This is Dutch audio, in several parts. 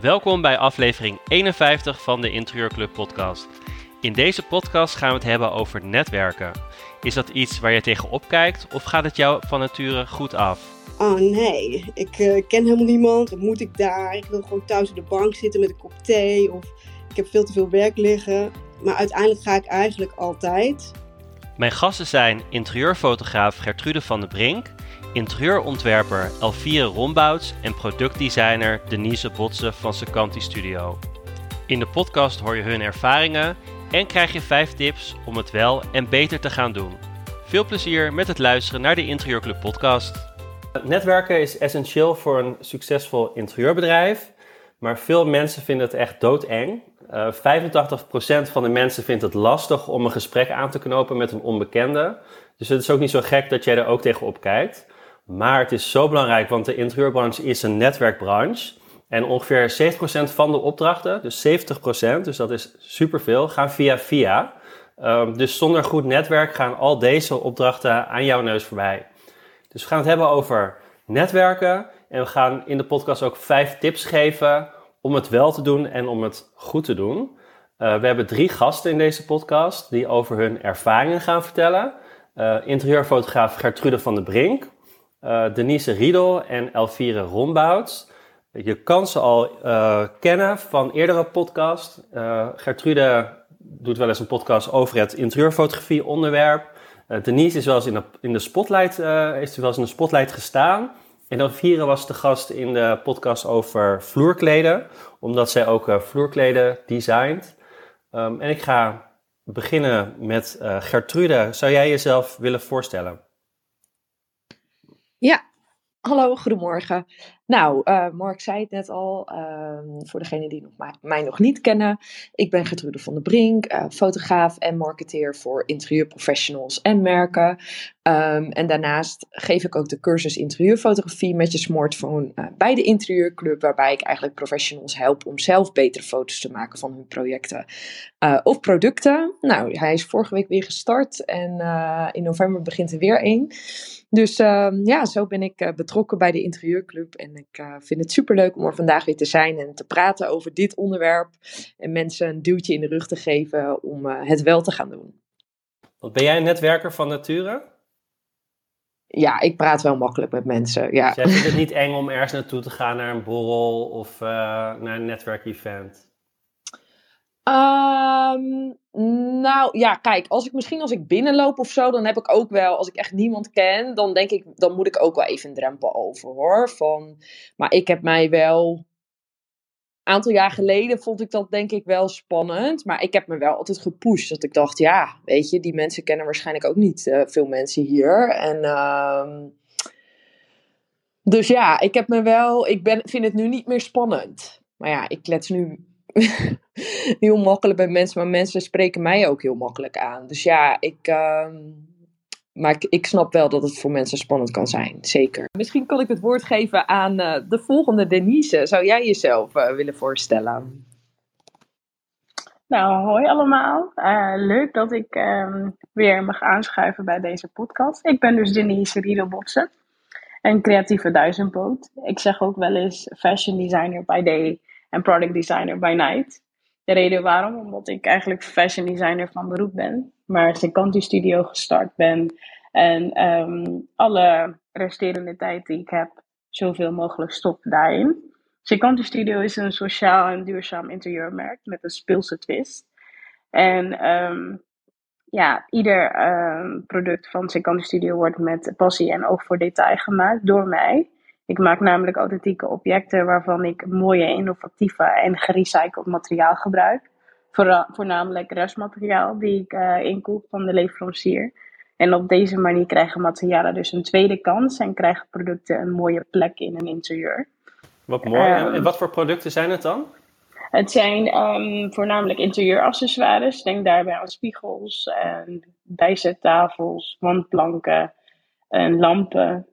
Welkom bij aflevering 51 van de Interieurclub podcast. In deze podcast gaan we het hebben over netwerken. Is dat iets waar je tegenop kijkt of gaat het jou van nature goed af? Oh nee, ik uh, ken helemaal niemand. Wat moet ik daar? Ik wil gewoon thuis op de bank zitten met een kop thee. Of ik heb veel te veel werk liggen. Maar uiteindelijk ga ik eigenlijk altijd. Mijn gasten zijn interieurfotograaf Gertrude van der Brink, interieurontwerper Elvire Rombouts en productdesigner Denise Botsen van Secanti Studio. In de podcast hoor je hun ervaringen en krijg je 5 tips om het wel en beter te gaan doen. Veel plezier met het luisteren naar de Interieurclub podcast. Netwerken is essentieel voor een succesvol interieurbedrijf, maar veel mensen vinden het echt doodeng. Uh, eh, 85% van de mensen vindt het lastig om een gesprek aan te knopen met een onbekende. Dus het is ook niet zo gek dat jij er ook tegenop kijkt. Maar het is zo belangrijk, want de interieurbranche is een netwerkbranche. En ongeveer 70% van de opdrachten, dus 70%, dus dat is superveel, gaan via via. Um, dus zonder goed netwerk gaan al deze opdrachten aan jouw neus voorbij. Dus we gaan het hebben over netwerken. En we gaan in de podcast ook vijf tips geven om het wel te doen en om het goed te doen. Uh, we hebben drie gasten in deze podcast die over hun ervaringen gaan vertellen. Uh, interieurfotograaf Gertrude van der Brink, uh, Denise Riedel en Elvire Rombouts. Je kan ze al uh, kennen van eerdere podcasts. Uh, Gertrude doet wel eens een podcast over het interieurfotografie onderwerp. Denise is wel eens in de, in de spotlight, is wel eens in de spotlight gestaan. En Elvire was de gast in de podcast over vloerkleden, omdat zij ook vloerkleden designt. Um, en ik ga beginnen met Gertrude. Zou jij jezelf willen voorstellen? Ja, hallo, goedemorgen. Nou, uh, Mark zei het net al, uh, voor degenen die nog mij, nog niet kennen. Ik ben Gertrude van der Brink, uh, fotograaf en marketeer voor interieurprofessionals en merken. Um, en daarnaast geef ik ook de cursus interieurfotografie met je smartphone eh, bij de Interieurclub, waarbij ik eigenlijk professionals help om zelf betere foto's te maken van hun projecten of producten. Nou, hij is vorige week weer gestart en in november begint er weer één. Dus ehm, ja, zo ben ik uh, betrokken bij de Interieurclub. En ik uh, vind het superleuk om er vandaag weer te zijn en te praten over dit onderwerp. En mensen een duwtje in de rug te geven om uh, het wel te gaan doen. Want ben jij een netwerker van nature? Ja, ik praat wel makkelijk met mensen. Ja. Dus jij vindt het niet eng om ergens naartoe te gaan, naar een borrel of naar een netwerkevent? Um, nou ja, kijk, als ik misschien als ik binnenloop of zo, dan heb ik ook wel, als ik echt niemand ken, dan denk ik, dan moet ik ook wel even een drempel over hoor. Van, maar ik heb mij wel, een aantal jaar geleden vond ik dat denk ik wel spannend, maar ik heb me wel altijd gepusht. Dat ik dacht, ja, weet je, die mensen kennen waarschijnlijk ook niet uh, veel mensen hier. En uh, dus ja, ik heb me wel, ik ben, vind het nu niet meer spannend. Maar ja, ik klets nu heel makkelijk bij mensen, maar mensen spreken mij ook heel makkelijk aan. Dus ja, ik. Uh, maar ik, ik, snap wel dat het voor mensen spannend kan zijn, zeker. Misschien kan ik het woord geven aan uh, de volgende Denise. Zou jij jezelf uh, willen voorstellen? Nou, hoi allemaal. Uh, leuk dat ik um, weer mag aanschuiven bij deze podcast. Ik ben dus Denise Riedelbotsen, een creatieve duizendpoot. Ik zeg ook wel eens fashion designer by day en product designer by night. De reden waarom, omdat ik eigenlijk fashion designer van beroep ben, maar Secanti Studio gestart ben en um, alle resterende tijd die ik heb, zoveel mogelijk stop daarin. Secanti Studio is een sociaal en duurzaam interieurmerk met een speelse twist. En um, ja, ieder um, product van Secanti Studio wordt met passie en oog voor detail gemaakt door mij. Ik maak namelijk authentieke objecten waarvan ik mooie, innovatieve en gerecycled materiaal gebruik. voornamelijk restmateriaal die ik uh, inkoop van de leverancier. En op deze manier krijgen materialen dus een tweede kans en krijgen producten een mooie plek in een interieur. Wat mooi. Um, en wat voor producten zijn het dan? Het zijn um, voornamelijk interieuraccessoires. Denk daarbij aan spiegels, en bijzettafels, wandplanken en lampen.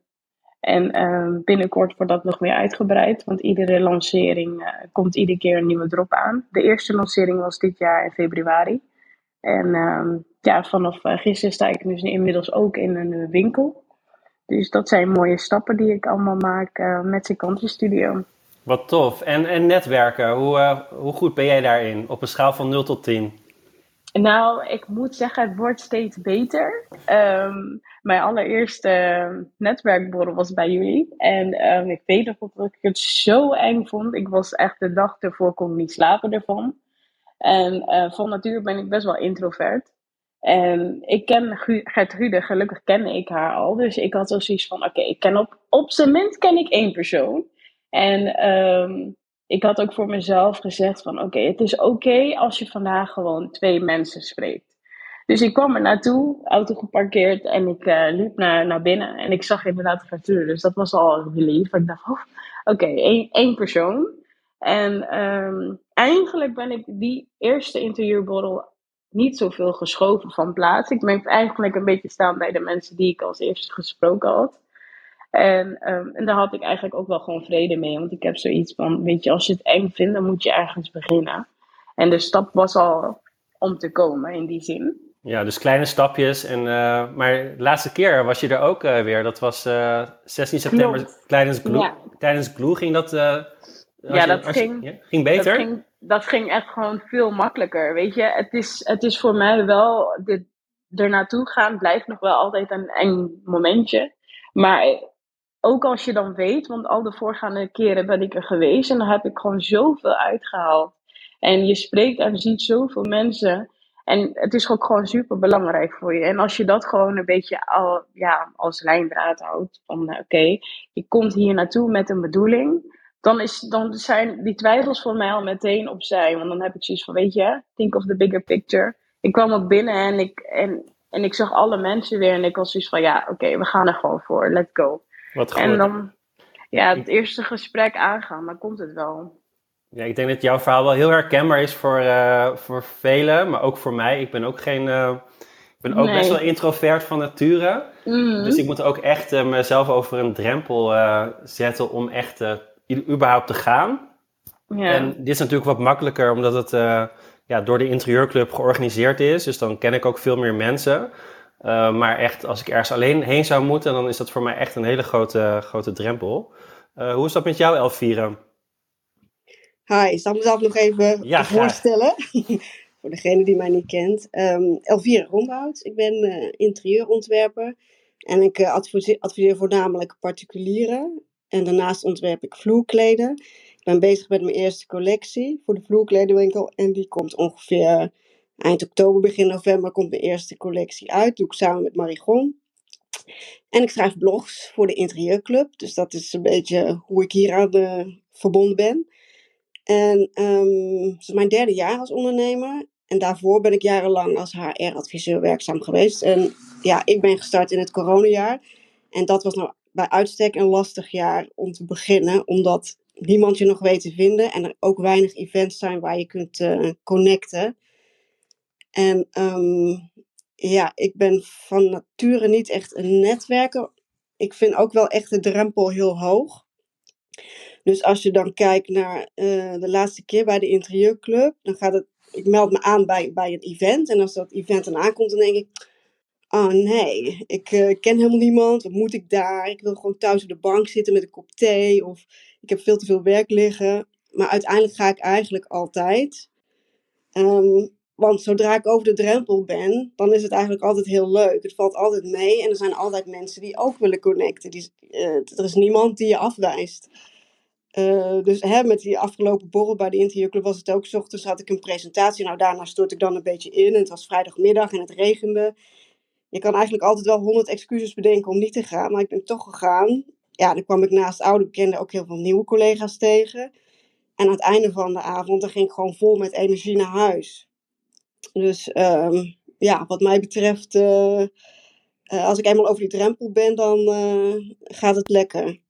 En uh, binnenkort wordt dat nog meer uitgebreid, want iedere lancering uh, komt iedere keer een nieuwe drop aan. De eerste lancering was dit jaar in februari. En uh, ja, vanaf uh, gisteren sta ik dus inmiddels ook in een winkel. Dus dat zijn mooie stappen die ik allemaal maak met Secanti Studio. Wat tof. En, en netwerken, hoe, hoe goed ben jij daarin op een schaal van 0 tot 10? Nou, ik moet zeggen, het wordt steeds beter. Um, mijn allereerste netwerkborrel was bij jullie. En um, ik weet nog dat ik het zo eng vond. Ik was echt de dag ervoor, kon niet slapen ervan. En uh, van nature ben ik best wel introvert. En ik ken Gertrude, gelukkig ken ik haar al. Dus ik had zoiets van, oké, ik ken op, op zijn minst ken ik één persoon. En um, ik had ook voor mezelf gezegd van, oké, het is oké als je vandaag gewoon twee mensen spreekt. Dus ik kwam er naartoe, auto geparkeerd en ik uh, liep naar, naar binnen. En ik zag inderdaad Gertrude, dus dat was al relief. Ik dacht, oh, oké, één, één persoon. En um, eigenlijk ben ik die eerste interviewborrel niet zoveel geschoven van plaats. Ik ben eigenlijk een beetje staan bij de mensen die ik als eerste gesproken had. En, um, en daar had ik eigenlijk ook wel gewoon vrede mee. Want ik heb zoiets van, weet je, als je het eng vindt, dan moet je ergens beginnen. En de stap was al om te komen in die zin. Ja, dus kleine stapjes. En, uh, maar de laatste keer was je er ook uh, weer. Dat was uh, eh, 16 september tijdens Glue. Ja. Tijdens Glue ging dat... ja, je, dat ging, ja, ging beter? Dat ging, dat ging echt gewoon veel makkelijker. Weet je, het is, het is voor mij wel... Dit, er naartoe gaan blijft nog wel altijd een eng momentje. Maar ook als je dan weet, want al de voorgaande keren ben ik er geweest en dan heb ik gewoon zoveel uitgehaald. En je spreekt en ziet zoveel mensen. En het is ook gewoon super belangrijk voor je. En als je dat gewoon een beetje al, ja, als lijndraad houdt, van eh, oké, je komt hier naartoe met een bedoeling, dan, is, dan zijn die twijfels voor mij al meteen opzij. Want dan heb ik zoiets van, weet je, think of the bigger picture. Ik kwam ook binnen en ik, en, en ik zag alle mensen weer en ik was zoiets van, ja, oké, we gaan er gewoon voor, let's go. Wat goed. En dan ja, het eerste gesprek aangaan, dan komt het wel. Ja, ik denk dat jouw verhaal wel heel herkenbaar is voor, uh, voor velen, maar ook voor mij. Ik ben ook geen. Uh, ik ben ook nee. best wel introvert van nature. Mm. Dus ik moet ook echt uh, mezelf over een drempel zetten om echt überhaupt te gaan. Ja. En dit is natuurlijk wat makkelijker omdat het ja, door de interieurclub georganiseerd is. Dus dan ken ik ook veel meer mensen. Maar echt, als ik ergens alleen heen zou moeten, dan is dat voor mij echt een hele grote, grote drempel. Hoe is dat met jou, Elvira? Hi, ik zal mezelf nog even ja, voorstellen. voor degene die mij niet kent. Um, Elvira Rombout, ik ben uh, interieurontwerper. En ik adviseer, adviseer voornamelijk particulieren. En daarnaast ontwerp ik vloerkleden. Ik ben bezig met mijn eerste collectie voor de vloerkledenwinkel. En die komt ongeveer Eind oktober, begin november komt mijn eerste collectie uit. Doe ik samen met Marigon. En ik schrijf blogs voor de Interieurclub. Dus dat is een beetje hoe ik hier aan uh, verbonden ben. En um, het is mijn derde jaar als ondernemer. En daarvoor ben ik jarenlang als HR-adviseur werkzaam geweest. En ja, ik ben gestart in het coronajaar. En dat was nou bij uitstek een lastig jaar om te beginnen. Omdat niemand je nog weet te vinden. En er ook weinig events zijn waar je kunt uh, connecten. En um, ja, ik ben van nature niet echt een netwerker. Ik vind ook wel echt de drempel heel hoog. Dus als je dan kijkt naar uh, de laatste keer bij de interieurclub, dan gaat het. Ik meld me aan bij, bij een event. En als dat event dan aankomt, dan denk ik. Oh nee, ik uh, ken helemaal niemand. Wat moet ik daar? Ik wil gewoon thuis op de bank zitten met een kop thee. Of ik heb veel te veel werk liggen. Maar uiteindelijk ga ik eigenlijk altijd. Um, want zodra ik over de drempel ben, dan is het eigenlijk altijd heel leuk. Het valt altijd mee en er zijn altijd mensen die ook willen connecten. Die, uh, er is niemand die je afwijst. Uh, dus hè, met die afgelopen borrel bij de interieurclub was het ook. S ochtends had ik een presentatie. Nou, daarna stort ik dan een beetje in. En het was vrijdagmiddag en het regende. Je kan eigenlijk altijd wel honderd excuses bedenken om niet te gaan. Maar ik ben toch gegaan. Ja, dan kwam ik naast oude bekenden ook heel veel nieuwe collega's tegen. En aan het einde van de avond, dan ging ik gewoon vol met energie naar huis. Dus um, ja, wat mij betreft, uh, uh, als ik eenmaal over die drempel ben, dan gaat het lekker.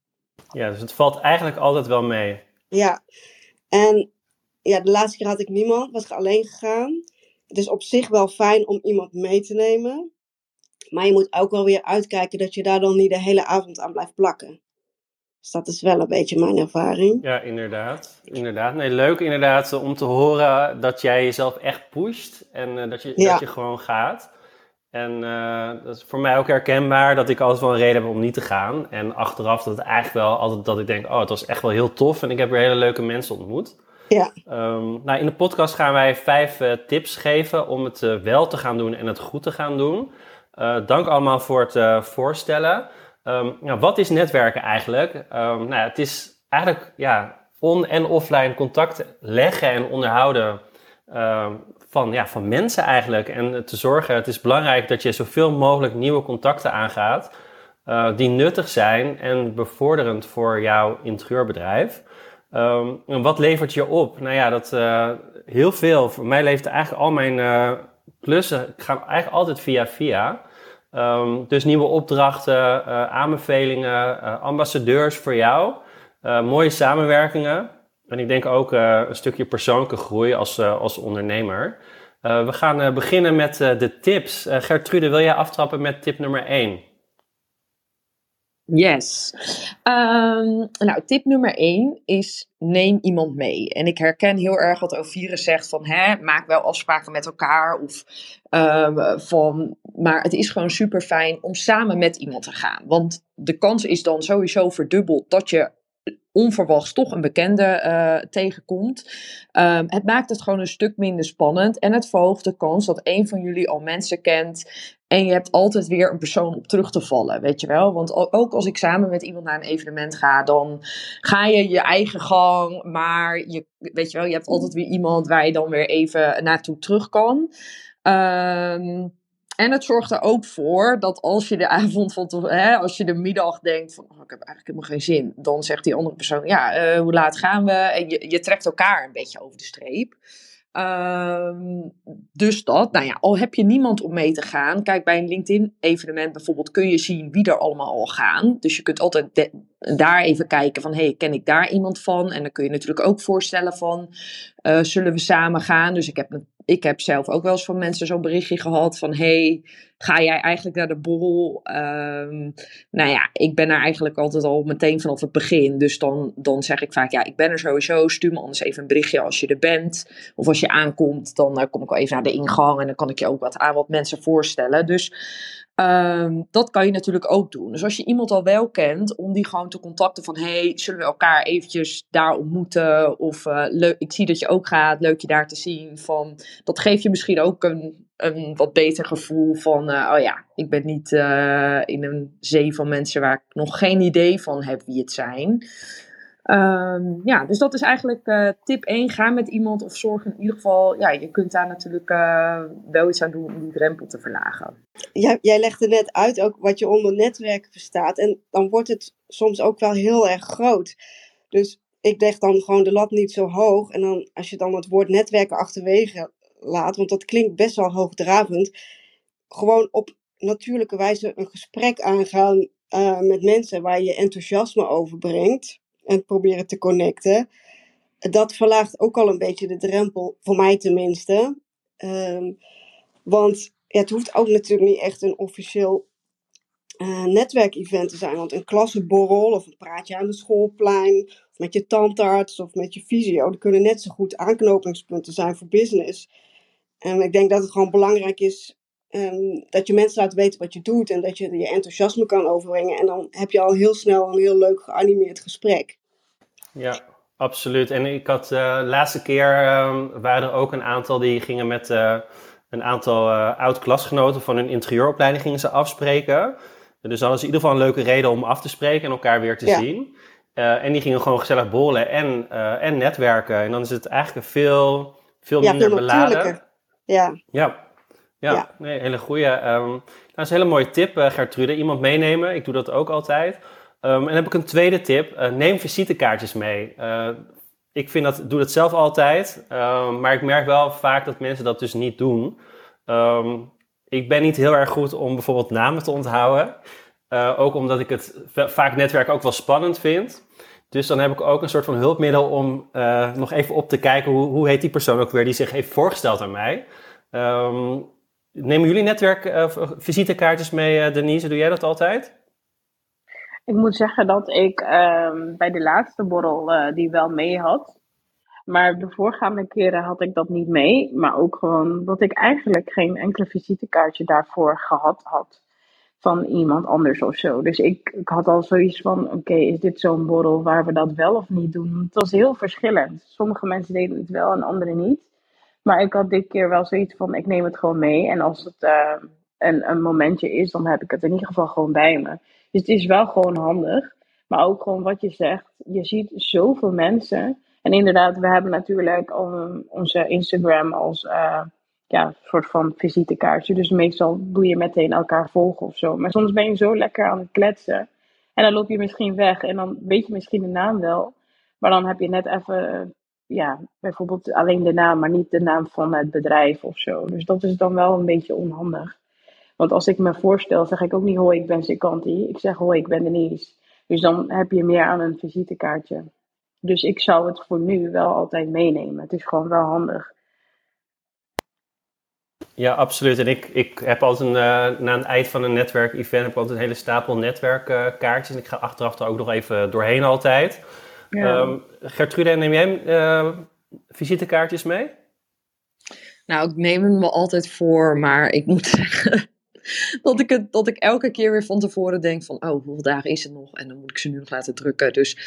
Ja, dus het valt eigenlijk altijd wel mee. Ja, en ja, de laatste keer had ik niemand, was ik alleen gegaan. Het is op zich wel fijn om iemand mee te nemen. Maar je moet ook wel weer uitkijken dat je daar dan niet de hele avond aan blijft plakken. Dus dat is wel een beetje mijn ervaring. Ja, inderdaad. inderdaad. Nee, leuk inderdaad om te horen dat jij jezelf echt pusht en uh, dat, je, ja. dat je gewoon gaat. En uh, dat is voor mij ook herkenbaar dat ik altijd wel een reden heb om niet te gaan. En achteraf dat het eigenlijk wel altijd dat ik denk, oh, het was echt wel heel tof en ik heb weer hele leuke mensen ontmoet. Ja. Um, nou, in de podcast gaan wij vijf uh, tips geven om het uh, wel te gaan doen en het goed te gaan doen. dank allemaal voor het voorstellen. Um, nou, wat is netwerken eigenlijk? Um, nou, het is eigenlijk ja, on- en offline contact leggen en onderhouden van, ja, van mensen eigenlijk. En te zorgen, het is belangrijk dat je zoveel mogelijk nieuwe contacten aangaat. Uh, die nuttig zijn en bevorderend voor jouw interieurbedrijf. Um, en wat levert je op? Nou ja, dat uh, heel veel. Voor mij levert eigenlijk al mijn uh, klussen gaan eigenlijk altijd via via. Um, dus nieuwe opdrachten, aanbevelingen, ambassadeurs voor jou. mooie samenwerkingen. En ik denk ook uh, een stukje persoonlijke groei als, uh, als ondernemer. Uh, we gaan beginnen met de tips. Gertrude, wil jij aftrappen met tip nummer 1? Yes. Um, nou, tip nummer 1 is neem iemand mee. En ik herken heel erg wat Ovirus zegt van hè, maak wel afspraken met elkaar. Of, uh, van, maar het is gewoon super fijn om samen met iemand te gaan. Want de kans is dan sowieso verdubbeld dat je onverwachts toch een bekende uh, tegenkomt. Um, het maakt het gewoon een stuk minder spannend. En het verhoogt de kans dat een van jullie al mensen kent. En je hebt altijd weer een persoon op terug te vallen, weet je wel. Want ook als ik samen met iemand naar een evenement ga, dan ga je je eigen gang. Maar je, weet je wel, je hebt altijd weer iemand waar je dan weer even naartoe terug kan. Um, en het zorgt er ook voor dat als je de avond van hè, als je de middag denkt van oh, ik heb eigenlijk helemaal geen zin, dan zegt die andere persoon ja, uh, hoe laat gaan we? En je, je trekt elkaar een beetje over de streep. Um, dus dat, nou ja, al heb je niemand om mee te gaan. Kijk, bij een LinkedIn-evenement bijvoorbeeld kun je zien wie er allemaal al gaan. Dus je kunt altijd daar even kijken van, hey, ken ik daar iemand van? En dan kun je natuurlijk ook voorstellen van, uh, zullen we samen gaan? Dus ik heb ik heb zelf ook wel eens van mensen zo'n berichtje gehad van hey, ga jij eigenlijk naar de borrel? Um, nou ja, ik ben er eigenlijk altijd al meteen vanaf het begin. Dus dan, dan zeg ik vaak ja, ik ben er sowieso. Stuur me anders even een berichtje als je er bent. Of als je aankomt, dan uh, kom ik wel even naar de ingang en dan kan ik je ook wat aan wat mensen voorstellen. Dus Um, dat kan je natuurlijk ook doen. Dus als je iemand al wel kent, om die gewoon te contacten van... hey, zullen we elkaar eventjes daar ontmoeten? Of uh, leuk, ik zie dat je ook gaat, leuk je daar te zien. Van, dat geeft je misschien ook een, een wat beter gevoel van... Uh, oh ja, ik ben niet uh, in een zee van mensen waar ik nog geen idee van heb wie het zijn. Um, ja, dus dat is eigenlijk uh, tip 1. Ga met iemand of zorg in ieder geval. Ja, je kunt daar natuurlijk uh, wel iets aan doen om die drempel te verlagen. Jij, jij legde net uit ook wat je onder netwerken verstaat. En dan wordt het soms ook wel heel erg groot. Dus ik leg dan gewoon de lat niet zo hoog. En dan, als je dan het woord netwerken achterwege laat, want dat klinkt best wel hoogdravend. Gewoon op natuurlijke wijze een gesprek aangaan uh, met mensen waar je enthousiasme over brengt en proberen te connecten. Dat verlaagt ook al een beetje de drempel, voor mij tenminste. Um, want het hoeft ook natuurlijk niet echt een officieel uh, netwerkevent te zijn. Want een klassenborrel of een praatje aan de schoolplein, of met je tandarts of met je fysio, die kunnen net zo goed aanknopingspunten zijn voor business. En ik denk dat het gewoon belangrijk is um, dat je mensen laat weten wat je doet en dat je je enthousiasme kan overbrengen. En dan heb je al heel snel een heel leuk geanimeerd gesprek. Ja, absoluut. En ik had uh, laatste keer uh, waren er ook een aantal die gingen met uh, een aantal uh, oud-klasgenoten van hun interieuropleiding gingen ze afspreken. Dus hadden ze in ieder geval een leuke reden om af te spreken en elkaar weer te ja. zien. en die gingen gewoon gezellig bollen en, en netwerken. En dan is het eigenlijk veel, veel ja, minder veel beladen. Ja. Ja. Ja, ja. Nee, hele goede. Um, dat is een hele mooie tip, Gertrude. Iemand meenemen. Ik doe dat ook altijd. Um, en heb ik een tweede tip. Uh, neem visitekaartjes mee. Uh, ik vind dat, doe dat zelf altijd. Um, maar ik merk wel vaak dat mensen dat dus niet doen. Um, ik ben niet heel erg goed om bijvoorbeeld namen te onthouden. Ook omdat ik het vaak netwerk ook wel spannend vind. Dus dan heb ik ook een soort van hulpmiddel om nog even op te kijken hoe, hoe heet die persoon ook weer die zich heeft voorgesteld aan mij. Nemen jullie netwerk visitekaartjes mee, Denise? Doe jij dat altijd? Ik moet zeggen dat ik um, bij de laatste borrel uh, die wel mee had, Maar de voorgaande keren had ik dat niet mee. Maar ook gewoon dat ik eigenlijk geen enkele visitekaartje daarvoor gehad had. Van iemand anders of zo. Dus ik, ik had al zoiets van: oké, is dit zo'n borrel waar we dat wel of niet doen? Het was heel verschillend. Sommige mensen deden het wel en anderen niet. Maar ik had dit keer wel zoiets van: ik neem het gewoon mee. En als het uh, een, een momentje is, dan heb ik het in ieder geval gewoon bij me. Dus het is wel gewoon handig. Maar ook gewoon wat je zegt, je ziet zoveel mensen. En inderdaad, we hebben natuurlijk onze Instagram als uh, ja, soort van visitekaartje. Dus meestal doe je meteen elkaar volgen of zo. Maar soms ben je zo lekker aan het kletsen. En dan loop je misschien weg en dan weet je misschien de naam wel. Maar dan heb je net even, ja, bijvoorbeeld alleen de naam, maar niet de naam van het bedrijf of zo. Dus dat is dan wel een beetje onhandig. Want als ik me voorstel, zeg ik ook niet hoi, ik ben Sekanti. Ik zeg hoi, ik ben Denise. Dus dan heb je meer aan een visitekaartje. Dus ik zou het voor nu wel altijd meenemen. Het is gewoon wel handig. Ja, absoluut. En ik, ik heb altijd een, uh, na het eind van een netwerkevent heb ik altijd een hele stapel netwerkkaartjes. en ik ga achteraf er ook nog even doorheen altijd. Ja. Um, Gertrude, neem jij uh, visitekaartjes mee? Nou, ik neem hem wel altijd voor, maar ik moet zeggen dat, ik het, dat ik elke keer weer van tevoren denk van, oh, hoeveel dagen is het nog? En dan moet ik ze nu nog laten drukken. Dus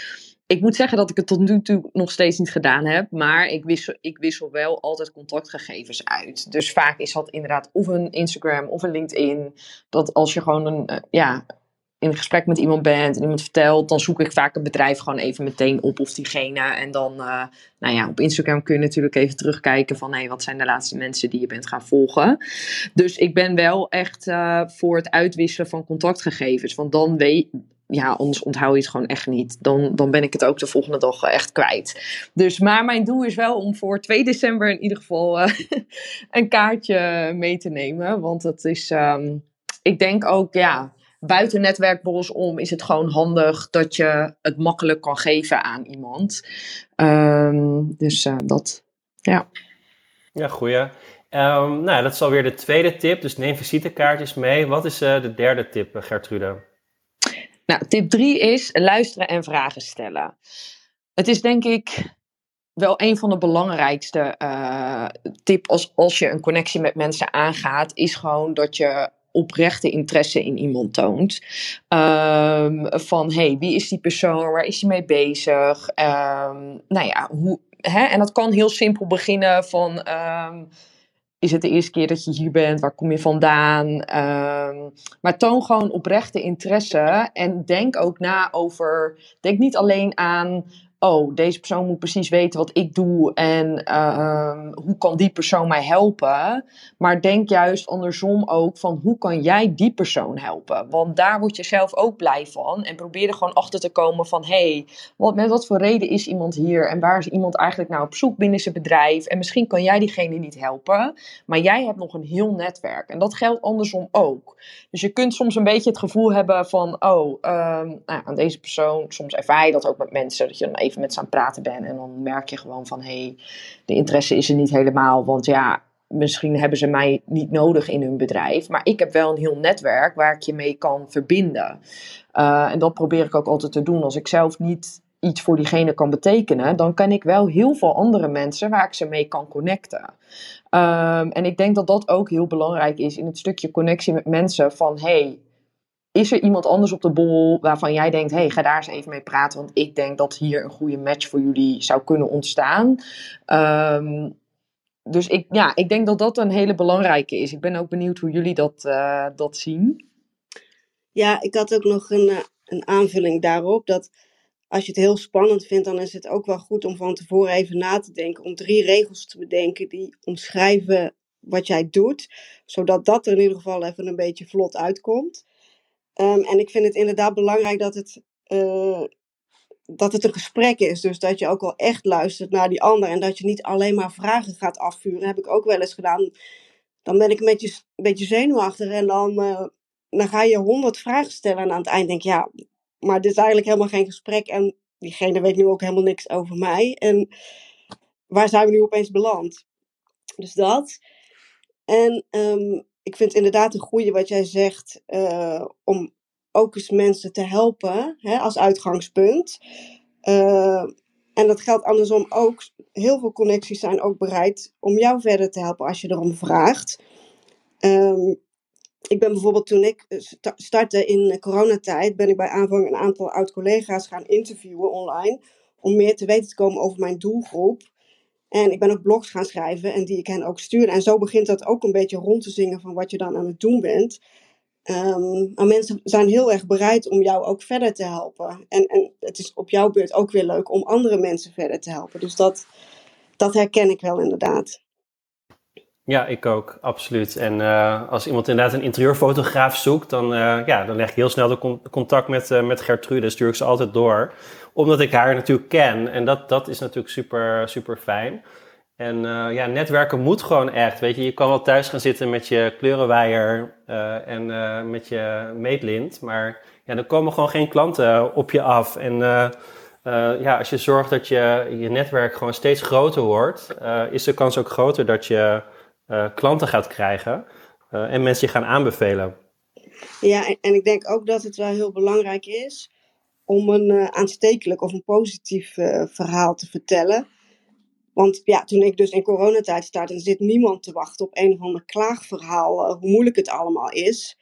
ik moet zeggen dat ik het tot nu toe nog steeds niet gedaan heb. Maar ik wissel, ik wissel wel altijd contactgegevens uit. Dus vaak is dat inderdaad of een Instagram of een LinkedIn. Dat als je gewoon een, eh, ja, in gesprek met iemand bent en iemand vertelt, dan zoek ik vaak het bedrijf gewoon even meteen op of diegene. En dan, uh, nou ja, op Instagram kun je natuurlijk even terugkijken van, hé, wat zijn de laatste mensen die je bent gaan volgen. Dus ik ben wel echt uh, voor het uitwisselen van contactgegevens. Want dan weet, ja, anders onthoud je het gewoon echt niet. Dan, dan ben ik het ook de volgende dag echt kwijt. Dus, maar mijn doel is wel om voor 2 december in ieder geval uh, een kaartje mee te nemen. Want dat is, um, ik denk ook, ja buiten netwerkborrels om is het gewoon handig dat je het makkelijk kan geven aan iemand. Um, dus uh, dat, ja. Ja, goeie. Um, nou, dat is alweer de tweede tip. Dus neem visitekaartjes mee. Wat is uh, de derde tip, eh, Gertrude? Nou, tip drie is luisteren en vragen stellen. Het is denk ik wel een van de belangrijkste uh, tip als, als je een connectie met mensen aangaat, is gewoon dat je oprechte interesse in iemand toont. Um, van hey, wie is die persoon? Waar is hij mee bezig? Um, nou ja, hoe, hè? en dat kan heel simpel beginnen van. Um, is het de eerste keer dat je hier bent? Waar kom je vandaan? maar toon gewoon oprechte interesse en denk ook na over. Denk niet alleen aan oh, deze persoon moet precies weten wat ik doe en uh, hoe kan die persoon mij helpen. Maar denk juist andersom ook van hoe kan jij die persoon helpen? Want daar word je zelf ook blij van. En probeer er gewoon achter te komen van hé, hey, wat, met wat voor reden is iemand hier en waar is iemand eigenlijk nou op zoek binnen zijn bedrijf? En misschien kan jij diegene niet helpen, maar jij hebt nog een heel netwerk. En dat geldt andersom ook. Dus je kunt soms een beetje het gevoel hebben van oh, um, nou, aan deze persoon, soms ervaar je dat ook met mensen, dat je dan even met ze aan het praten ben. En dan merk je gewoon van, hé, hey, de interesse is er niet helemaal. Want ja, misschien hebben ze mij niet nodig in hun bedrijf. Maar ik heb wel een heel netwerk waar ik je mee kan verbinden. Uh, en dat probeer ik ook altijd te doen. Als ik zelf niet iets voor diegene kan betekenen, dan ken ik wel heel veel andere mensen waar ik ze mee kan connecten. Um, en ik denk dat dat ook heel belangrijk is in het stukje connectie met mensen. Van hey, is er iemand anders op de bol waarvan jij denkt: hey, ga daar eens even mee praten, want ik denk dat hier een goede match voor jullie zou kunnen ontstaan. Um, dus ik, ja, ik denk dat dat een hele belangrijke is. Ik ben ook benieuwd hoe jullie dat, uh, dat zien. Ja, ik had ook nog een, uh, een aanvulling daarop. Dat als je het heel spannend vindt, dan is het ook wel goed om van tevoren even na te denken. Om drie regels te bedenken die omschrijven wat jij doet. Zodat dat er in ieder geval even een beetje vlot uitkomt. Um, en ik vind het inderdaad belangrijk dat het, uh, dat het een gesprek is. Dus dat je ook wel echt luistert naar die ander. En dat je niet alleen maar vragen gaat afvuren. heb ik ook wel eens gedaan. Dan ben ik een beetje, een beetje zenuwachtig. En dan, uh, dan ga je honderd vragen stellen. En aan het eind denk je, ja, maar dit is eigenlijk helemaal geen gesprek. En diegene weet nu ook helemaal niks over mij. En waar zijn we nu opeens beland? Dus dat. En um, ik vind inderdaad een goede wat jij zegt, uh, om ook eens mensen te helpen hè, als uitgangspunt. Uh, En dat geldt andersom ook. Heel veel connecties zijn ook bereid om jou verder te helpen als je erom vraagt. Ehm, ik ben bijvoorbeeld toen ik eh, startte in coronatijd, ben ik bij aanvang een aantal oud-collega's gaan interviewen online. Om meer te weten te komen over mijn doelgroep. En ik ben ook blogs gaan schrijven en die ik hen ook stuurde. En zo begint dat ook een beetje rond te zingen van wat je dan aan het doen bent. Um, maar mensen zijn heel erg bereid om jou ook verder te helpen. En, en het is op jouw beurt ook weer leuk om andere mensen verder te helpen. Dus dat, dat herken ik wel inderdaad. Ja, ik ook, absoluut. En uh, als iemand inderdaad een interieurfotograaf zoekt, dan, uh, ja, dan leg ik heel snel de contact met, uh, met Gertrude. Stuur ik ze altijd door, omdat ik haar natuurlijk ken. En dat, dat is natuurlijk super, super fijn. En ja, netwerken moet gewoon echt. Weet je, je kan wel thuis gaan zitten met je kleurenwaaier en met je meetlint. Maar ja, dan komen gewoon geen klanten op je af. En ja, als je zorgt dat je, je netwerk gewoon steeds groter wordt, is de kans ook groter dat je klanten gaat krijgen en mensen je gaan aanbevelen. Ja, en, ik denk ook dat het wel heel belangrijk is om een aanstekelijk of een positief verhaal te vertellen. Want ja, toen ik dus in coronatijd startte, zit niemand te wachten op een of ander klaagverhaal, hoe moeilijk het allemaal is.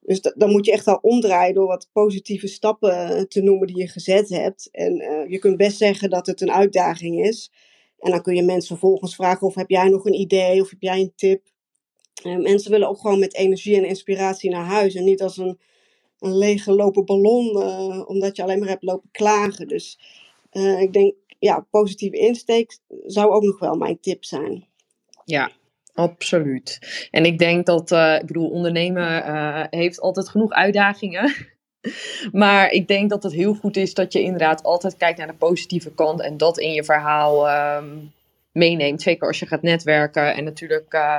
Dus dan moet je echt wel omdraaien door wat positieve stappen eh, te noemen die je gezet hebt. En je kunt best zeggen dat het een uitdaging is. En dan kun je mensen vervolgens vragen of heb jij nog een idee of heb jij een tip. Mensen willen ook gewoon met energie en inspiratie naar huis. En niet als een, een leeggelopen ballon, omdat je alleen maar hebt lopen klagen. Dus ik denk ja, positieve insteek zou ook nog wel mijn tip zijn. Ja, absoluut. En ik denk dat, uh, ik bedoel, ondernemen heeft altijd genoeg uitdagingen. maar ik denk dat het heel goed is dat je inderdaad altijd kijkt naar de positieve kant en dat in je verhaal um, meeneemt. Zeker als je gaat netwerken. En natuurlijk, uh,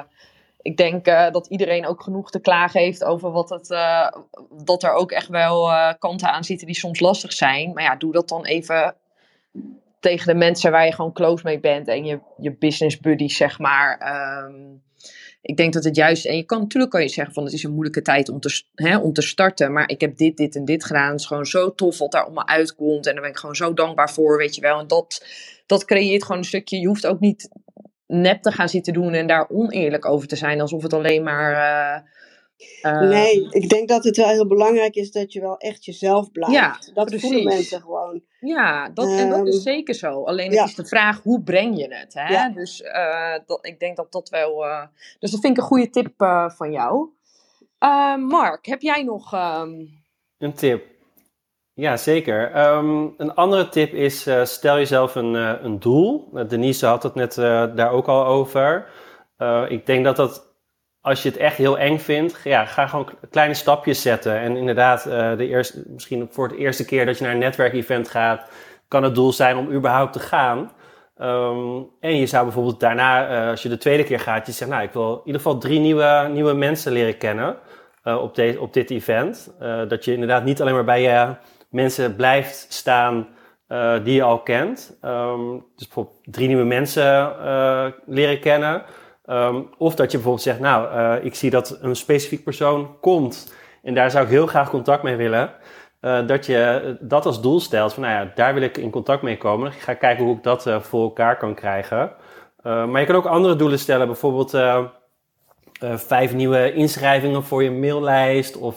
ik denk dat iedereen ook genoeg te klagen heeft over wat het, dat er ook echt wel kanten aan zitten die soms lastig zijn. Maar ja, doe dat dan even tegen de mensen waar je gewoon close mee bent en je, je business buddies, zeg maar. Um, ik denk dat het juist, en je kan natuurlijk kan je zeggen van het is een moeilijke tijd om te, hè, om te starten, maar ik heb dit, dit en dit gedaan. Het is gewoon zo tof wat daar allemaal uitkomt en daar ben ik gewoon zo dankbaar voor, weet je wel. En dat, dat creëert gewoon een stukje, je hoeft ook niet nep te gaan zitten doen en daar oneerlijk over te zijn, alsof het alleen maar... Uh, uh, nee, ik denk dat het wel heel belangrijk is dat je wel echt jezelf blijft. Ja, dat precies. voelen mensen gewoon. Ja, dat, en dat is ehm, zeker zo. Alleen het is de vraag, hoe breng je het? Hè? Ja. Dus uh, dat, ik denk dat dat wel... Uh, dus dat vind ik een goede tip uh, van jou. Mark, heb jij nog... Um... Een tip? Ja, zeker. Um, een andere tip is, stel jezelf een, een doel. Denise had het net daar ook al over. ik denk dat dat als je het echt heel eng vindt, ja, ga gewoon kleine stapjes zetten. En inderdaad, uh, de eerste, misschien voor het eerste keer dat je naar een netwerkevent gaat, kan het doel zijn om überhaupt te gaan. Um, en je zou bijvoorbeeld daarna, uh, als je de tweede keer gaat, je zegt, nou, ik wil in ieder geval drie nieuwe, nieuwe mensen leren kennen uh, op, de, op dit event. dat je inderdaad niet alleen maar bij je mensen blijft staan die je al kent. Um, dus bijvoorbeeld drie nieuwe mensen leren kennen. Um, of dat je bijvoorbeeld zegt, nou, uh, ik zie dat een specifiek persoon komt en daar zou ik heel graag contact mee willen. Uh, dat je dat als doel stelt, van nou ja, daar wil ik in contact mee komen. Ik ga kijken hoe ik dat uh, voor elkaar kan krijgen. maar je kan ook andere doelen stellen, bijvoorbeeld vijf nieuwe inschrijvingen voor je maillijst of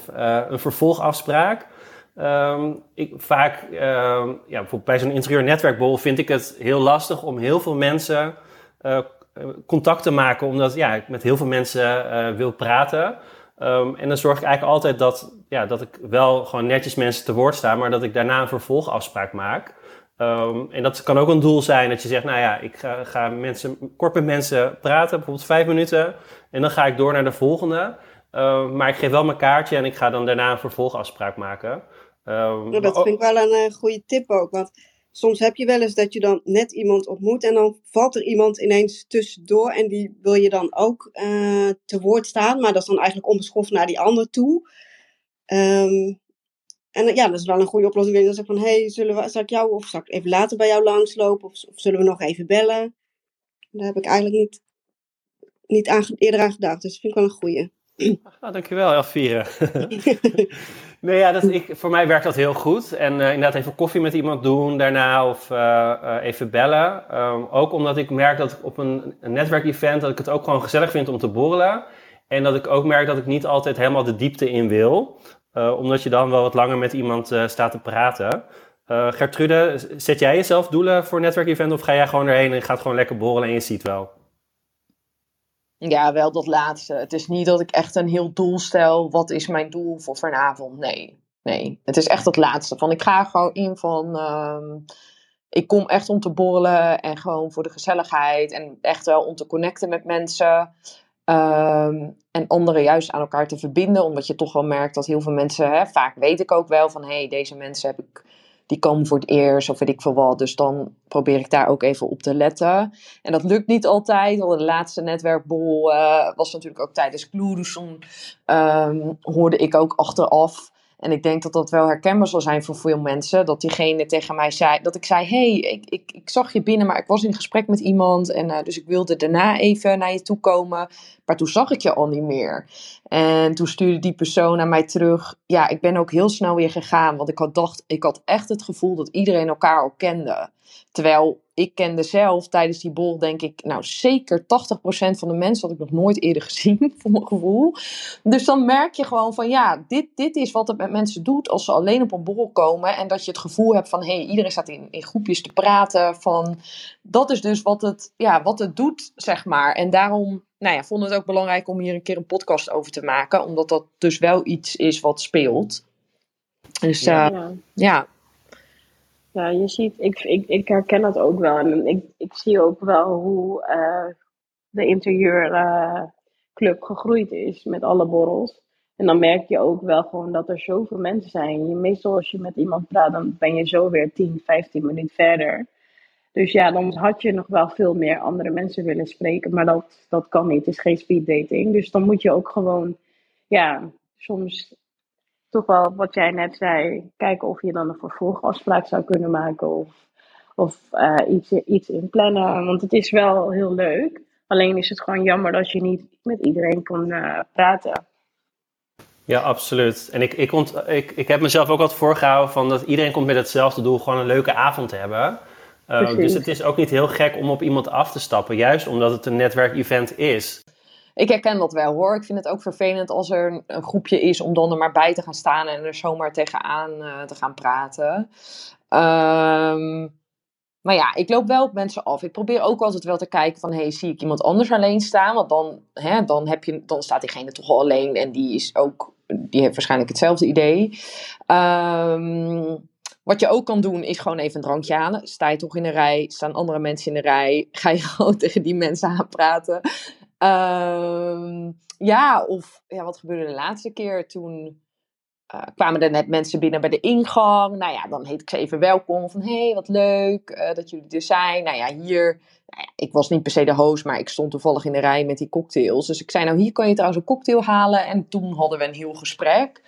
een vervolgafspraak. Um, ik, vaak, ja, bijvoorbeeld bij zo'n interieurnetwerkbol vind ik het heel lastig om heel veel mensen eh, contact te maken, omdat ja, ik met heel veel mensen uh, wil praten. Um, en dan zorg ik eigenlijk altijd dat, ja, dat ik wel gewoon netjes mensen te woord sta, maar dat ik daarna een vervolgafspraak maak. Um, en dat kan ook een doel zijn dat je zegt, nou ja, ik ga, ga mensen, kort met mensen praten, bijvoorbeeld vijf minuten. En dan ga ik door naar de volgende. Um, maar ik geef wel mijn kaartje en ik ga dan daarna een vervolgafspraak maken. Um, dat vind ik wel een uh, goede tip ook. Want soms heb je wel eens dat je dan net iemand ontmoet en dan valt er iemand ineens tussendoor en die wil je dan ook uh, te woord staan, maar dat is dan eigenlijk onbeschoft naar die ander toe. Um, en ja, dat is wel een goede oplossing. Dan zeg van, hey, zullen we, zal ik jou of zal ik even later bij jou langslopen of, of zullen we nog even bellen? Daar heb ik eigenlijk niet, niet aan, eerder aan gedacht, dus dat vind ik wel een goede. Ah, dankjewel, Elvire. Nee, ja, dat, ik, voor mij werkt dat heel goed. En uh, inderdaad even koffie met iemand doen daarna of uh, even bellen. Um, ook omdat ik merk dat ik op een, een netwerkevent dat ik het ook gewoon gezellig vind om te borrelen. En dat ik ook merk dat ik niet altijd helemaal de diepte in wil. omdat je dan wel wat langer met iemand staat te praten. Gertrude, zet jij jezelf doelen voor een netwerkevent of ga jij gewoon erheen en gaat gewoon lekker borrelen en je ziet wel? Ja, wel dat laatste. Het is niet dat ik echt een heel doel stel. Wat is mijn doel voor vanavond? Nee, nee. Het is echt dat laatste. Van ik ga gewoon in van. Uh, ik kom echt om te borrelen en gewoon voor de gezelligheid. En echt wel om te connecten met mensen. Um, en anderen juist aan elkaar te verbinden. Omdat je toch wel merkt dat heel veel mensen. Hè, vaak weet ik ook wel van hé, hey, deze mensen heb ik die komen voor het eerst of weet ik veel wat. Dus dan probeer ik daar ook even op te letten. En dat lukt niet altijd. Al de laatste netwerkbol uh, was natuurlijk ook tijdens toen um, hoorde ik ook achteraf en ik denk dat dat wel herkenbaar zal zijn voor veel mensen. Dat diegene tegen mij zei, dat ik zei, hey, ik, ik, ik zag je binnen, maar ik was in gesprek met iemand. En uh, dus ik wilde daarna even naar je toe komen. Maar toen zag ik je al niet meer. En toen stuurde die persoon naar mij terug. Ja, ik ben ook heel snel weer gegaan. Want ik had, dacht, ik had echt het gevoel dat iedereen elkaar al kende. Terwijl ik kende zelf tijdens die bol, denk ik, nou zeker 80% van de mensen had ik nog nooit eerder gezien, voor mijn gevoel. Dus dan merk je gewoon van ja, dit, dit is wat het met mensen doet als ze alleen op een borrel komen. En dat je het gevoel hebt van hé, hey, iedereen staat in, in groepjes te praten. Van, dat is dus wat het, ja, wat het doet, zeg maar. En daarom nou ja, vond het ook belangrijk om hier een keer een podcast over te maken. Omdat dat dus wel iets is wat speelt. Dus ja, uh, ja. Ja, je ziet, ik, ik, ik herken dat ook wel. En ik, ik zie ook wel hoe uh, de interieurclub gegroeid is met alle borrels. En dan merk je ook wel gewoon dat er zoveel mensen zijn. Je, meestal als je met iemand praat, dan ben je zo weer 10, 15 minuten verder. Dus ja, dan had je nog wel veel meer andere mensen willen spreken. Maar dat, dat kan niet. Het is geen speed dating. Dus dan moet je ook gewoon, ja, soms toch wel wat jij net zei, kijken of je dan een vervolgafspraak zou kunnen maken of, of uh, iets, iets in plannen. Want het is wel heel leuk. Alleen is het gewoon jammer dat je niet met iedereen kon uh, praten. Ja, absoluut. En ik, ik, ont, ik, ik heb mezelf ook altijd voorgehouden van dat iedereen komt met hetzelfde doel, gewoon een leuke avond te hebben. Uh, dus het is ook niet heel gek om op iemand af te stappen, juist omdat het een netwerkevent is ik herken dat wel hoor. Ik vind het ook vervelend als er een groepje is om dan er maar bij te gaan staan en er zomaar tegenaan uh, te gaan praten. Um, maar ja, ik loop wel op mensen af. Ik probeer ook altijd wel te kijken van, hey, zie ik iemand anders alleen staan? Want dan, hè, dan, heb je, dan staat diegene toch al alleen en die is ook, die heeft waarschijnlijk hetzelfde idee. Um, wat je ook kan doen, is gewoon even een drankje halen. Sta je toch in een rij, staan andere mensen in de rij, ga je gewoon tegen die mensen aanpraten. Uh, ja, of ja, wat gebeurde de laatste keer? Toen uh, kwamen er net mensen binnen bij de ingang. Nou ja, dan heet ik ze even welkom. Van hé, hey, wat leuk uh, dat jullie er zijn. Nou ja, hier. Nou ja, ik was niet per se de host, maar ik stond toevallig in de rij met die cocktails. Dus ik zei, nou hier kan je trouwens een cocktail halen. En toen hadden we een heel gesprek.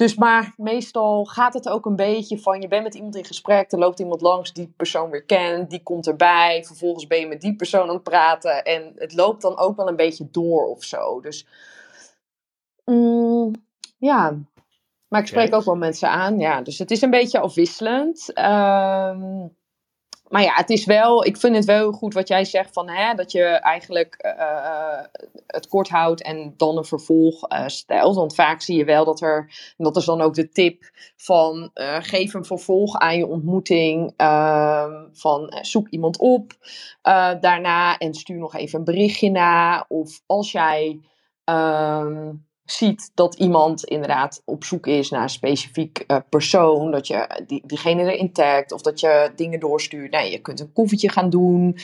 Dus maar meestal gaat het ook een beetje van je bent met iemand in gesprek, er loopt iemand langs die persoon weer kent, die komt erbij, vervolgens ben je met die persoon aan het praten en het loopt dan ook wel een beetje door of zo. Dus mm, ja, maar ik spreek ook wel mensen aan, ja. Dus het is een beetje afwisselend. Um, maar ja, het is wel, ik vind het wel goed wat jij zegt van hè, dat je eigenlijk uh, het kort houdt en dan een vervolg uh, stelt. Want vaak zie je wel dat er, dat is dan ook de tip van geef een vervolg aan je ontmoeting. Ehm, van zoek iemand op daarna en stuur nog even een berichtje na. Of als jij. Um, ziet dat iemand inderdaad op zoek is naar een specifiek uh, persoon, dat je die, diegene erin tagt of dat je dingen doorstuurt. Nee, je kunt een koffietje gaan doen.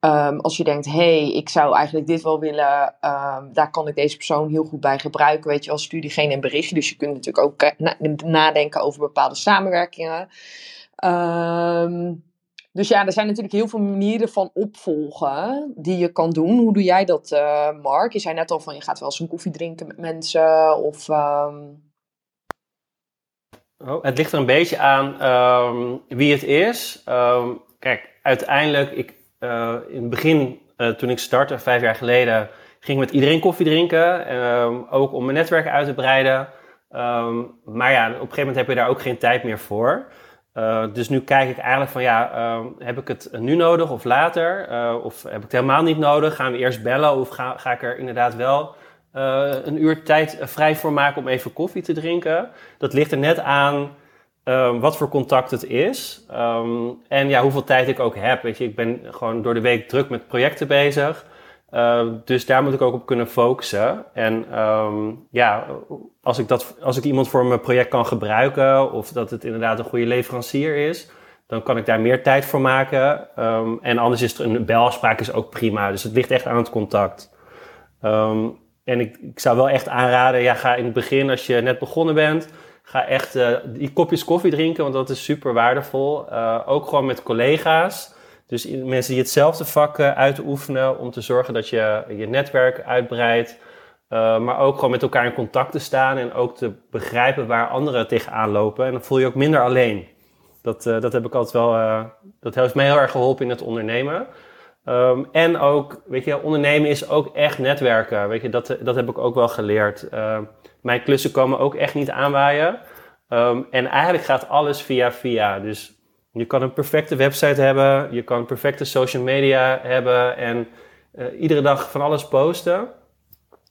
Um, als je denkt, hey, ik zou eigenlijk dit wel willen, um, daar kan ik deze persoon heel goed bij gebruiken. Weet je wel, stuur diegene een berichtje. Dus je kunt natuurlijk ook na nadenken over bepaalde samenwerkingen. Um, dus ja, er zijn natuurlijk heel veel manieren van opvolgen die je kan doen. Hoe doe jij dat, uh, Mark? Je zei net al van je gaat wel eens een koffie drinken met mensen of... Um... Oh, het ligt er een beetje aan um, wie het is. Um, kijk, uiteindelijk, ik, uh, in het begin, uh, toen ik startte, vijf jaar geleden, ging ik met iedereen koffie drinken. ook om mijn netwerk uit te breiden. Ehm, maar ja, op een gegeven moment heb je daar ook geen tijd meer voor. Uh, dus nu kijk ik eigenlijk van ja, uh, heb ik het nu nodig of later? Uh, of heb ik het helemaal niet nodig? Gaan we eerst bellen of ga, ga ik er inderdaad wel een uur tijd vrij voor maken om even koffie te drinken? Dat ligt er net aan ehm, wat voor contact het is um, en ja, hoeveel tijd ik ook heb. Weet je, ik ben gewoon door de week druk met projecten bezig. Uh, dus daar moet ik ook op kunnen focussen. En um, ja, als ik, dat, als ik iemand voor mijn project kan gebruiken, of dat het inderdaad een goede leverancier is, dan kan ik daar meer tijd voor maken. Um, en anders is er een belafspraak is ook prima. Dus het ligt echt aan het contact. En ik, ik zou wel echt aanraden, ja, ga in het begin, als je net begonnen bent, ga echt uh, die kopjes koffie drinken, want dat is super waardevol. Uh, ook gewoon met collega's. Dus mensen die hetzelfde vak uh, uitoefenen om te zorgen dat je je netwerk uitbreidt. Uh, maar ook gewoon met elkaar in contact te staan en ook te begrijpen waar anderen tegenaan lopen. En dan voel je ook minder alleen. Dat, uh, dat heb ik altijd wel, dat heeft mij heel erg geholpen in het ondernemen. Um, en ook, weet je, ondernemen is ook echt netwerken. Weet je, dat, dat heb ik ook wel geleerd. mijn klussen komen ook echt niet aanwaaien. Um, en eigenlijk gaat alles via via. Dus je kan een perfecte website hebben, je kan perfecte social media hebben en uh, iedere dag van alles posten.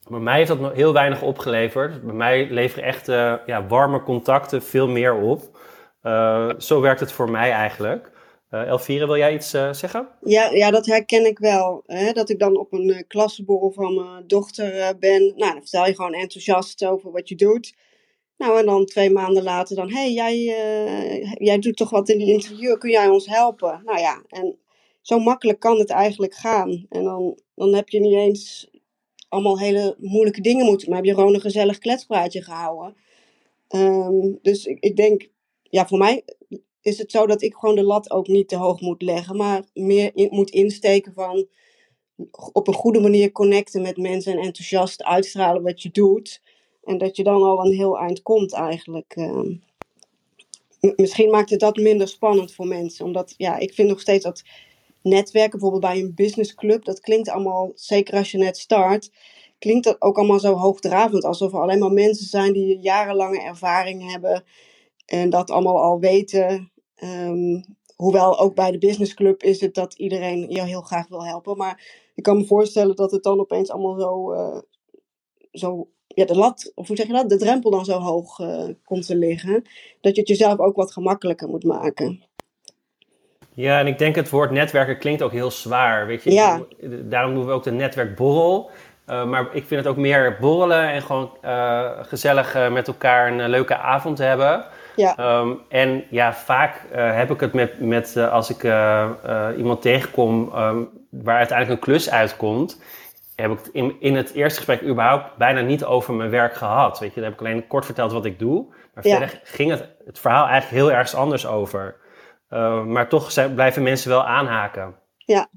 Maar mij heeft dat nog heel weinig opgeleverd. Bij mij leveren echt uh, ja, warme contacten veel meer op. Uh, zo werkt het voor mij eigenlijk. Elvire, wil jij iets zeggen? Ja, ja, dat herken ik wel. Hè? Dat ik dan op een klassenborrel van mijn dochter ben. Nou, dan vertel je gewoon enthousiast over wat je doet. Nou, en dan twee maanden later dan, hé, hey, jij, uh, jij doet toch wat in die interieur, kun jij ons helpen? Nou ja, en zo makkelijk kan het eigenlijk gaan. En dan, dan heb je niet eens allemaal hele moeilijke dingen moeten, maar heb je gewoon een gezellig kletspraatje gehouden. Um, dus ik, ik denk, ja, voor mij is het zo dat ik gewoon de lat ook niet te hoog moet leggen, maar meer in, moet insteken van op een goede manier connecten met mensen en enthousiast uitstralen wat je doet. En dat je dan al een heel eind komt eigenlijk. Ehm. misschien maakt het dat minder spannend voor mensen. Omdat ja, ik vind nog steeds dat netwerken, bijvoorbeeld bij een businessclub, dat klinkt allemaal, zeker als je net start, klinkt dat ook allemaal zo hoogdravend. Alsof er alleen maar mensen zijn die jarenlange ervaring hebben en dat allemaal al weten. Um, hoewel ook bij de businessclub is het dat iedereen je heel graag wil helpen. Maar ik kan me voorstellen dat het dan opeens allemaal zo, uh, zo ja, de lat, of hoe zeg je dat, de drempel dan zo hoog uh, komt te liggen, dat je het jezelf ook wat gemakkelijker moet maken. Ja, en ik denk het woord netwerken klinkt ook heel zwaar, weet je. Ja. Daarom doen we ook de netwerkborrel. Uh, maar ik vind het ook meer borrelen en gewoon uh, gezellig met elkaar een leuke avond hebben. Ja. Um, en ja, vaak heb ik het met, met als ik iemand tegenkom um, waar uiteindelijk een klus uitkomt heb ik in, in het eerste gesprek überhaupt bijna niet over mijn werk gehad. Weet je, dan heb ik alleen kort verteld wat ik doe. Maar verder ging het, het verhaal eigenlijk heel ergens anders over. Uh, maar toch zijn, blijven mensen wel aanhaken. Ja.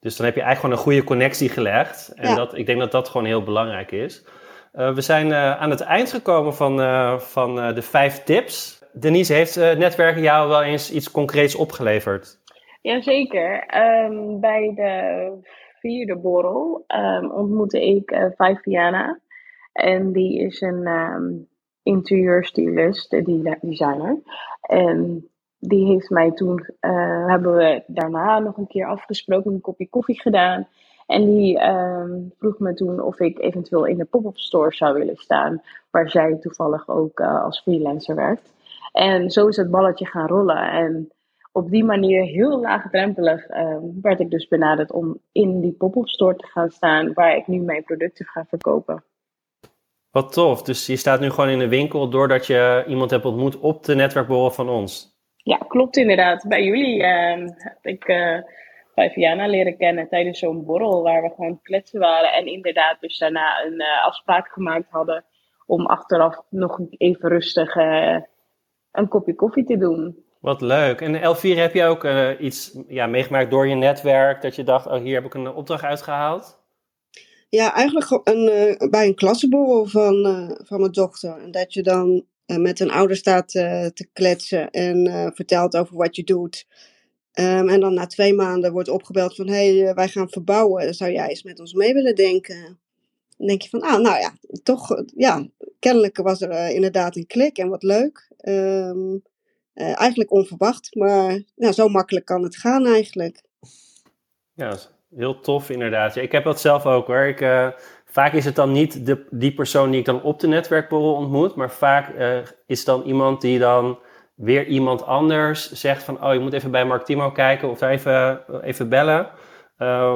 Dus dan heb je eigenlijk gewoon een goede connectie gelegd. En dat, ik denk dat dat gewoon heel belangrijk is. Uh, we zijn uh, aan het eind gekomen van, van de vijf tips. Denise, heeft netwerken jou wel eens iets concreets opgeleverd? Jazeker. Um, bij de vierde borrel um, ontmoette ik uh, Viviana. En die is een um, interieurstylist, die designer. En die heeft mij toen, hebben we daarna nog een keer afgesproken, een kopje koffie gedaan. En die um, vroeg me toen of ik eventueel in de pop-up store zou willen staan, waar zij toevallig ook als freelancer werkt. En zo is het balletje gaan rollen. En op die manier heel laagdrempelig uh, werd ik dus benaderd om in die pop-up store te gaan staan waar ik nu mijn producten ga verkopen. Wat tof. Dus je staat nu gewoon in de winkel doordat je iemand hebt ontmoet op de netwerkborrel van ons. Ja, klopt inderdaad. Bij jullie uh, heb ik uh, Viviana leren kennen tijdens zo'n borrel waar we gewoon kletsen waren. En inderdaad dus daarna een uh, afspraak gemaakt hadden om achteraf nog even rustig uh, een kopje koffie te doen. Wat leuk. En Elvire, heb je ook uh, iets ja, meegemaakt door je netwerk dat je dacht, oh hier heb ik een opdracht uitgehaald? Ja, eigenlijk een, uh, bij een klassenborrel van, uh, van mijn dochter. En dat je dan met een ouder staat te kletsen en vertelt over wat je doet. Um, en dan na twee maanden wordt opgebeld van, hé, hey, wij gaan verbouwen. Zou jij eens met ons mee willen denken? dan denk je van, ah, nou ja, toch, ja, kennelijk was er inderdaad een klik en wat leuk. Ehm, eigenlijk onverwacht, maar nou, zo makkelijk kan het gaan eigenlijk. Ja, heel tof inderdaad. ik heb dat zelf ook hoor. Ik, vaak is het dan niet de, die persoon die ik dan op de netwerkborrel ontmoet, maar vaak uh, is dan iemand die dan weer iemand anders zegt van, oh, je moet even bij Mark Timo kijken of even, even bellen.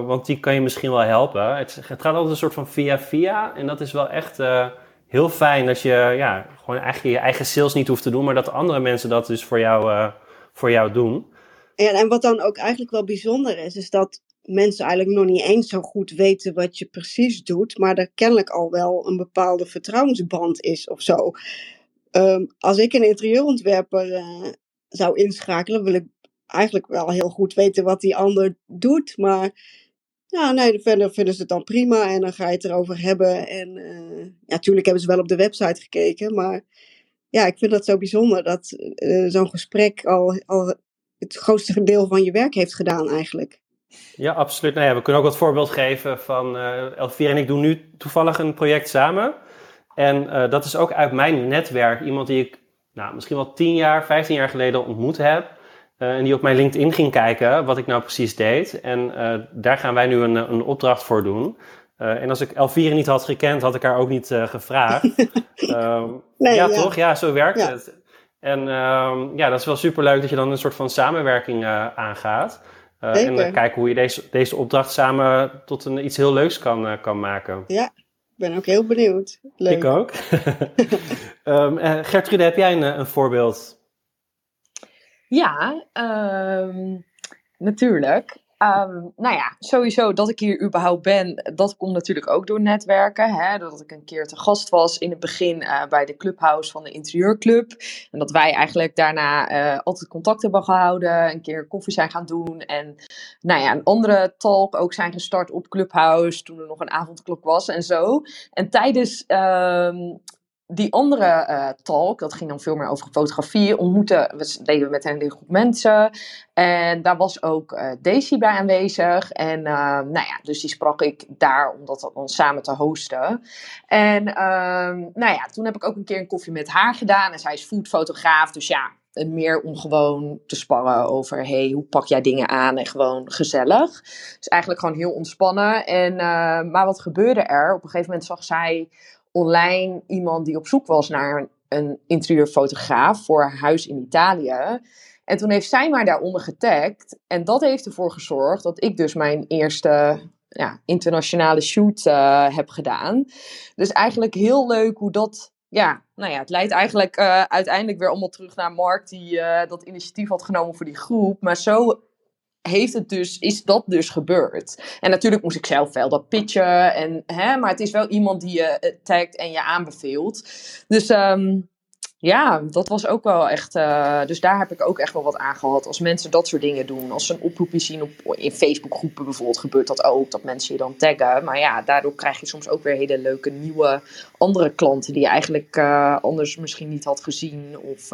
Want die kan je misschien wel helpen. Het, het, gaat altijd een soort van via via. En dat is wel echt heel fijn dat je ja, gewoon eigenlijk je eigen sales niet hoeft te doen, maar dat andere mensen dat dus voor jou, voor jou doen. Ja, en wat dan ook eigenlijk wel bijzonder is, is dat mensen eigenlijk nog niet eens zo goed weten wat je precies doet, maar er kennelijk al wel een bepaalde vertrouwensband is of zo. Ehm, als ik een interieurontwerper uh, zou inschakelen, wil ik eigenlijk wel heel goed weten wat die ander doet. Maar ja, nee, verder vinden ze het dan prima en dan ga je het erover hebben. En uh, ja, natuurlijk hebben ze wel op de website gekeken, maar ja, ik vind dat zo bijzonder dat uh, zo'n gesprek al, al het grootste deel van je werk heeft gedaan eigenlijk. Ja, absoluut. Nou ja, we kunnen ook wat voorbeeld geven van uh, en ik doen nu toevallig een project samen. En dat is ook uit mijn netwerk iemand die ik nou, misschien wel 10 jaar, 15 jaar geleden ontmoet heb. Uh, en die op mijn LinkedIn ging kijken wat ik nou precies deed. En daar gaan wij nu een, een opdracht voor doen. en als ik Elvira niet had gekend, had ik haar ook niet gevraagd. um, nee, ja, ja, toch? Ja, zo werkt het. En um, ja, dat is wel superleuk dat je dan een soort van samenwerking aangaat. En dan kijken hoe je deze, deze opdracht samen tot een, iets heel leuks kan, kan maken. Ja, ik ben ook heel benieuwd. Leuk. Ik ook. um, uh, Gertrude, heb jij een, een voorbeeld? Ja, um, natuurlijk. Um, nou ja, sowieso dat ik hier überhaupt ben, dat komt natuurlijk ook door netwerken. Hè? Dat ik een keer te gast was in het begin uh, bij de clubhouse van de interieurclub. En dat wij eigenlijk daarna uh, altijd contact hebben gehouden, een keer koffie zijn gaan doen. En nou ja, een andere talk ook zijn gestart op Clubhouse toen er nog een avondklok was en zo. En tijdens um, die andere uh, talk, dat ging dan veel meer over fotografie, ontmoeten, we deden met een hele groep mensen. En daar was ook uh, Daisy bij aanwezig. En uh, nou ja, dus die sprak ik daar om dat dan samen te hosten. En ehm, nou ja, toen heb ik ook een keer een koffie met haar gedaan. En zij is foodfotograaf, dus ja, meer om gewoon te sparren over, hey, hoe pak jij dingen aan en gewoon gezellig. Dus eigenlijk gewoon heel ontspannen. En, maar wat gebeurde er? Op een gegeven moment zag zij online iemand die op zoek was naar een interieurfotograaf voor huis in Italië. En toen heeft zij maar daaronder getagd. En dat heeft ervoor gezorgd dat ik dus mijn eerste ja, internationale shoot uh, heb gedaan. Dus eigenlijk heel leuk hoe dat. Ja, nou ja, het leidt eigenlijk uh, uiteindelijk weer allemaal terug naar Mark, die uh, dat initiatief had genomen voor die groep. Maar zo heeft het dus, is dat dus gebeurd. En natuurlijk moest ik zelf wel dat pitchen. En, hè, maar het is wel iemand die je eh, tagt en je aanbeveelt. Dus um, ja, dat was ook wel echt. Uh, dus daar heb ik ook echt wel wat aan gehad. Als mensen dat soort dingen doen. Als ze een oproepje zien op, in Facebookgroepen bijvoorbeeld, gebeurt dat ook. Dat mensen je dan taggen. Maar ja, daardoor krijg je soms ook weer hele leuke nieuwe andere klanten. die je eigenlijk uh, anders misschien niet had gezien. Of.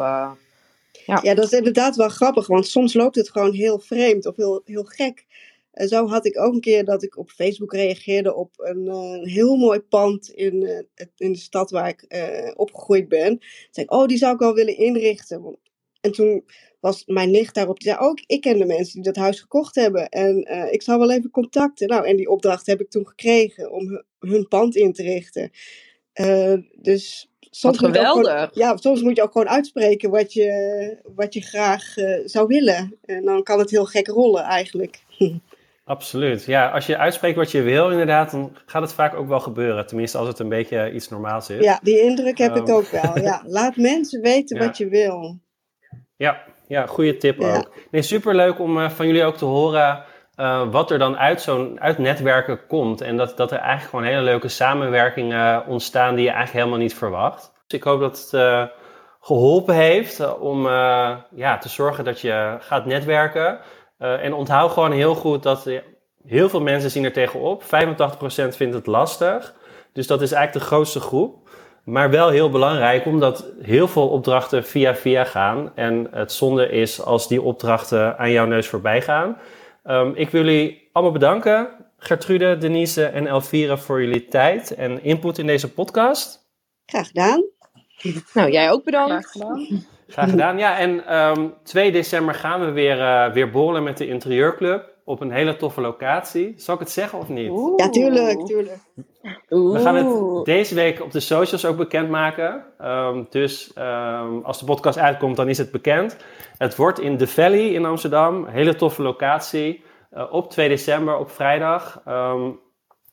Ja. ja, dat is inderdaad wel grappig, want soms loopt het gewoon heel vreemd of heel, heel gek. En zo had ik ook een keer dat ik op Facebook reageerde op een, uh, heel mooi pand in, uh, in de stad waar ik uh, opgegroeid ben. Toen zei ik, oh, die zou ik wel willen inrichten. En toen was mijn nicht daarop, die zei, oh, ik ken de mensen die dat huis gekocht hebben. En ik zou wel even contacten. Nou, en die opdracht heb ik toen gekregen om hun pand in te richten. Dus soms geweldig. ja, soms moet je ook gewoon uitspreken wat je, wat je graag uh, zou willen. En dan kan het heel gek rollen eigenlijk. Absoluut. Ja, als je uitspreekt wat je wil, inderdaad, dan gaat het vaak ook wel gebeuren. Tenminste, als het een beetje iets normaals is. Ja, die indruk heb um. ik ook wel. Ja, laat mensen weten ja. wat je wil. Ja, ja goede tip ja. ook. Nee, superleuk om uh, van jullie ook te horen uh, wat er dan uit zo'n uit netwerken komt. En dat, dat er eigenlijk gewoon hele leuke samenwerkingen ontstaan die je eigenlijk helemaal niet verwacht. Dus ik hoop dat het uh, geholpen heeft uh, om ja, te zorgen dat je gaat netwerken. en onthoud gewoon heel goed dat heel veel mensen zien er tegenop. 85% vindt het lastig. Dus dat is eigenlijk de grootste groep. Maar wel heel belangrijk, omdat heel veel opdrachten via via gaan. En het zonde is als die opdrachten aan jouw neus voorbij gaan. Um, ik wil jullie allemaal bedanken Gertrude, Denise en Elvira voor jullie tijd en input in deze podcast. Graag gedaan. Nou, jij ook Graag bedankt. gedaan. Graag gedaan. Ja, en ehm 2 december gaan we weer, eh, weer borrelen met de Interieurclub op een hele toffe locatie. Zal ik het zeggen of niet? Ja, tuurlijk, tuurlijk. We gaan het deze week op de socials ook bekendmaken. Ehm dus ehm, als de podcast uitkomt, dan is het bekend. Het wordt in The Valley in Amsterdam. Een hele toffe locatie. eh, op 2 december, op vrijdag. Ehm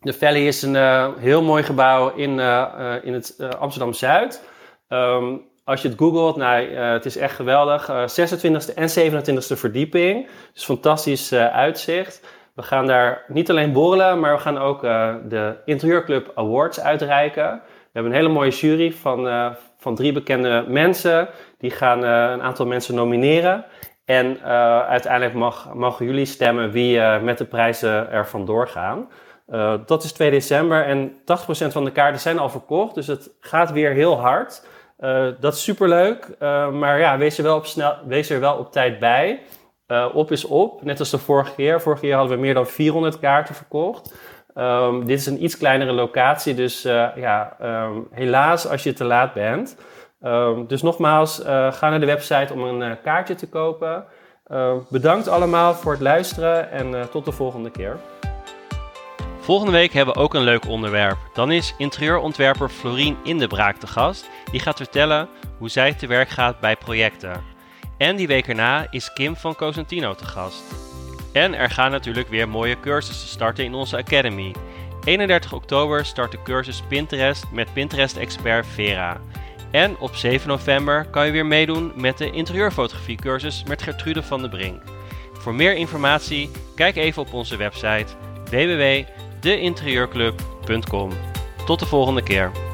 The Valley is een eh, heel mooi gebouw in, eh, eh, in het eh, Amsterdam-Zuid. Ehm, als je het googelt, nou, eh, het is echt geweldig. Eh 26e en 27e verdieping. Dus fantastisch eh, uitzicht. We gaan daar niet alleen borrelen, maar we gaan ook eh, de Interieurclub Awards uitreiken. We hebben een hele mooie jury van, eh, van drie bekende mensen. Die gaan eh, een aantal mensen nomineren. En eh, uiteindelijk mag, mogen jullie stemmen wie eh, met de prijzen er vandoor gaan. Eh, dat is 2 december en 80% van de kaarten zijn al verkocht. Dus het gaat weer heel hard. Eh, dat is superleuk. Eh, maar ja, wees er, wel op snel, wees er wel op tijd bij. Eh, op is op, net als de vorige keer. Vorige keer hadden we meer dan 400 kaarten verkocht. Ehm, dit is een iets kleinere locatie, dus ja, ehm, helaas als je te laat bent. Ehm, dus nogmaals, ga naar de website om een kaartje te kopen. Bedankt allemaal voor het luisteren en tot de volgende keer. Volgende week hebben we ook een leuk onderwerp. Dan is interieurontwerper Florien in de Braak te gast. Die gaat vertellen hoe zij te werk gaat bij projecten. En die week erna is Kim van Cosentino te gast. En er gaan natuurlijk weer mooie cursussen starten in onze Academy. 31 oktober start de cursus Pinterest met Pinterest-expert Vera. En op 7 november kan je weer meedoen met de interieurfotografie cursus met Gertrude van de Brink. Voor meer informatie kijk even op onze website www.deinterieurclub.com. Tot de volgende keer.